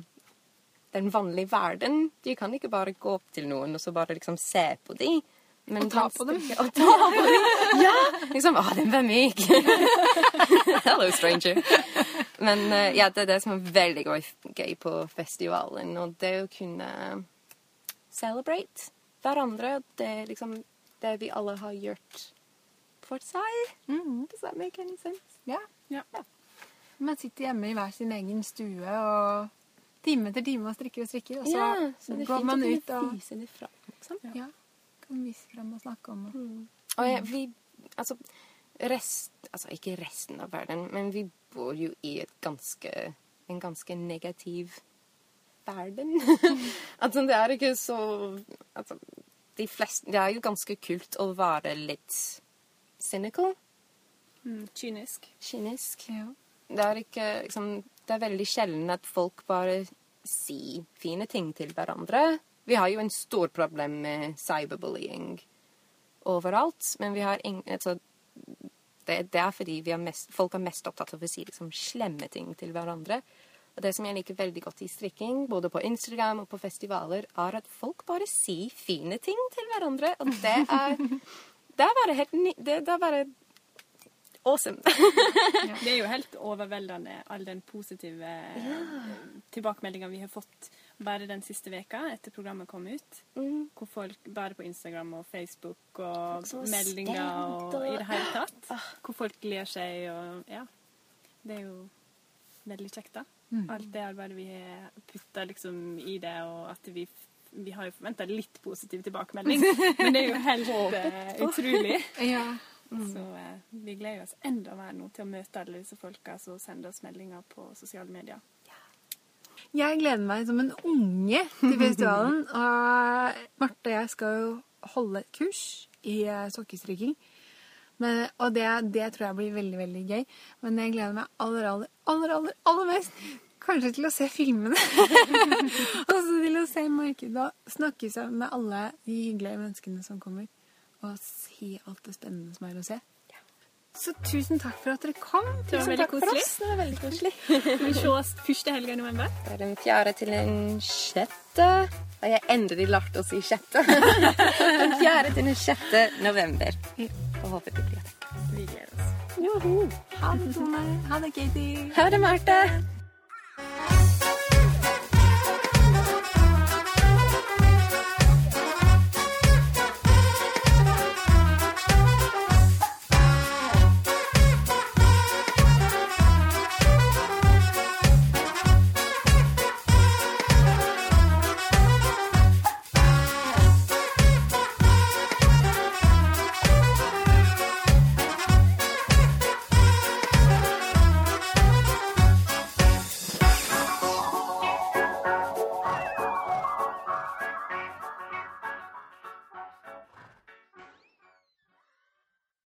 den vanlige verden. Du kan ikke bare gå opp til noen og så bare liksom se på dem. Og ta på dem. Og ta på dem! Ja! Liksom Å, den var myk! Hello, stranger. Men eh, ja, det er det som er veldig gøy, på festivalen. Og det å kunne celebrate hverandre. Det er liksom det vi alle har gjort for seg. Mm. Does that make any sense? Ja. Ja. Man sitter hjemme i hver sin egen stue og time etter time og strikker og strikker, og så, så det går fint man ut og vise det fram. Liksom. ja, kan vise frem og snakke om det. Og jeg, vi Altså, rest, altså ikke resten av verden, men vi bor jo i et ganske en ganske negativ verden. altså, det er ikke så altså, de fleste, Det er jo ganske kult å være litt cynical. Mm, kynisk. Kynisk. Ja. Det er ikke liksom Det er veldig sjelden at folk bare sier fine ting til hverandre. Vi har jo en stor problem med cyberbullying overalt, men vi har ingen altså, det, det er fordi er mest, folk er mest opptatt av å si liksom, slemme ting til hverandre. Og det som jeg liker veldig godt i strikking, både på Instagram og på festivaler, er at folk bare sier fine ting til hverandre. Og det er, det er bare helt. Det, det er bare awesome. Det er jo helt overveldende, all den positive ja. tilbakemeldinga vi har fått bare den siste veka etter programmet kom ut. Mm. Hvor folk bare på Instagram og Facebook og meldinger og, og- i det hele tatt. Hvor folk gleder seg og Ja. Det er jo veldig kjekt, da. Alt det arbeidet vi har putta liksom i det, og at vi vi har jo forventa litt positiv tilbakemelding, men det er jo helt uh, utrolig. Ja. Så eh, vi gleder oss enda mer nå til å møte alle disse folka som sender oss meldinger på sosiale medier. Jeg gleder meg som en unge til festivalen. Og Marte og jeg skal jo holde kurs i sokkestrykking. Men, og det, det tror jeg blir veldig veldig gøy. Men jeg gleder meg aller, aller, aller, aller, aller mest. Kanskje til å se filmene. og så til å se markedet og snakke med alle de hyggelige menneskene som kommer. Og si alt det spennende som er å se. Så tusen takk for at dere kom. Det var Tusen veldig koselig. Det var veldig koselig. Vi ses første helga i november. Det er den fjerde til den sjette. Og jeg endelig lærte å si sjette. den fjerde til den sjette november. Og håper det blir det. Vi gleder oss. Joho. Ha det, Tone. Ha det, Katie. Ha det, Marte.